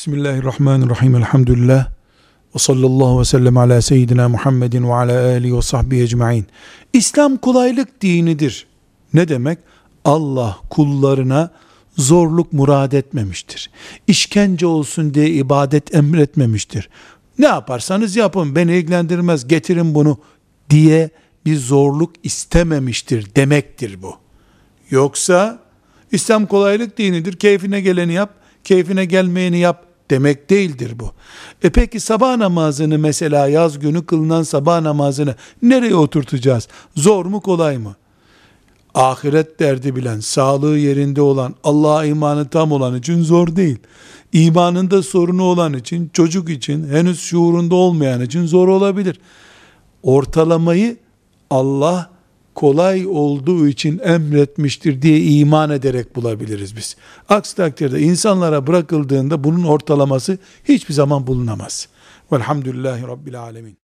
Bismillahirrahmanirrahim. Elhamdülillah. Ve sallallahu ve sellem ala seyyidina Muhammedin ve ala alihi ve sahbihi ecma'in. İslam kolaylık dinidir. Ne demek? Allah kullarına zorluk murad etmemiştir. İşkence olsun diye ibadet emretmemiştir. Ne yaparsanız yapın beni ilgilendirmez getirin bunu diye bir zorluk istememiştir demektir bu. Yoksa İslam kolaylık dinidir. Keyfine geleni yap, keyfine gelmeyeni yap demek değildir bu. E peki sabah namazını mesela yaz günü kılınan sabah namazını nereye oturtacağız? Zor mu kolay mı? Ahiret derdi bilen, sağlığı yerinde olan, Allah'a imanı tam olan için zor değil. İmanında sorunu olan için, çocuk için, henüz şuurunda olmayan için zor olabilir. Ortalamayı Allah kolay olduğu için emretmiştir diye iman ederek bulabiliriz biz. Aksi takdirde insanlara bırakıldığında bunun ortalaması hiçbir zaman bulunamaz. Velhamdülillahi Rabbil Alemin.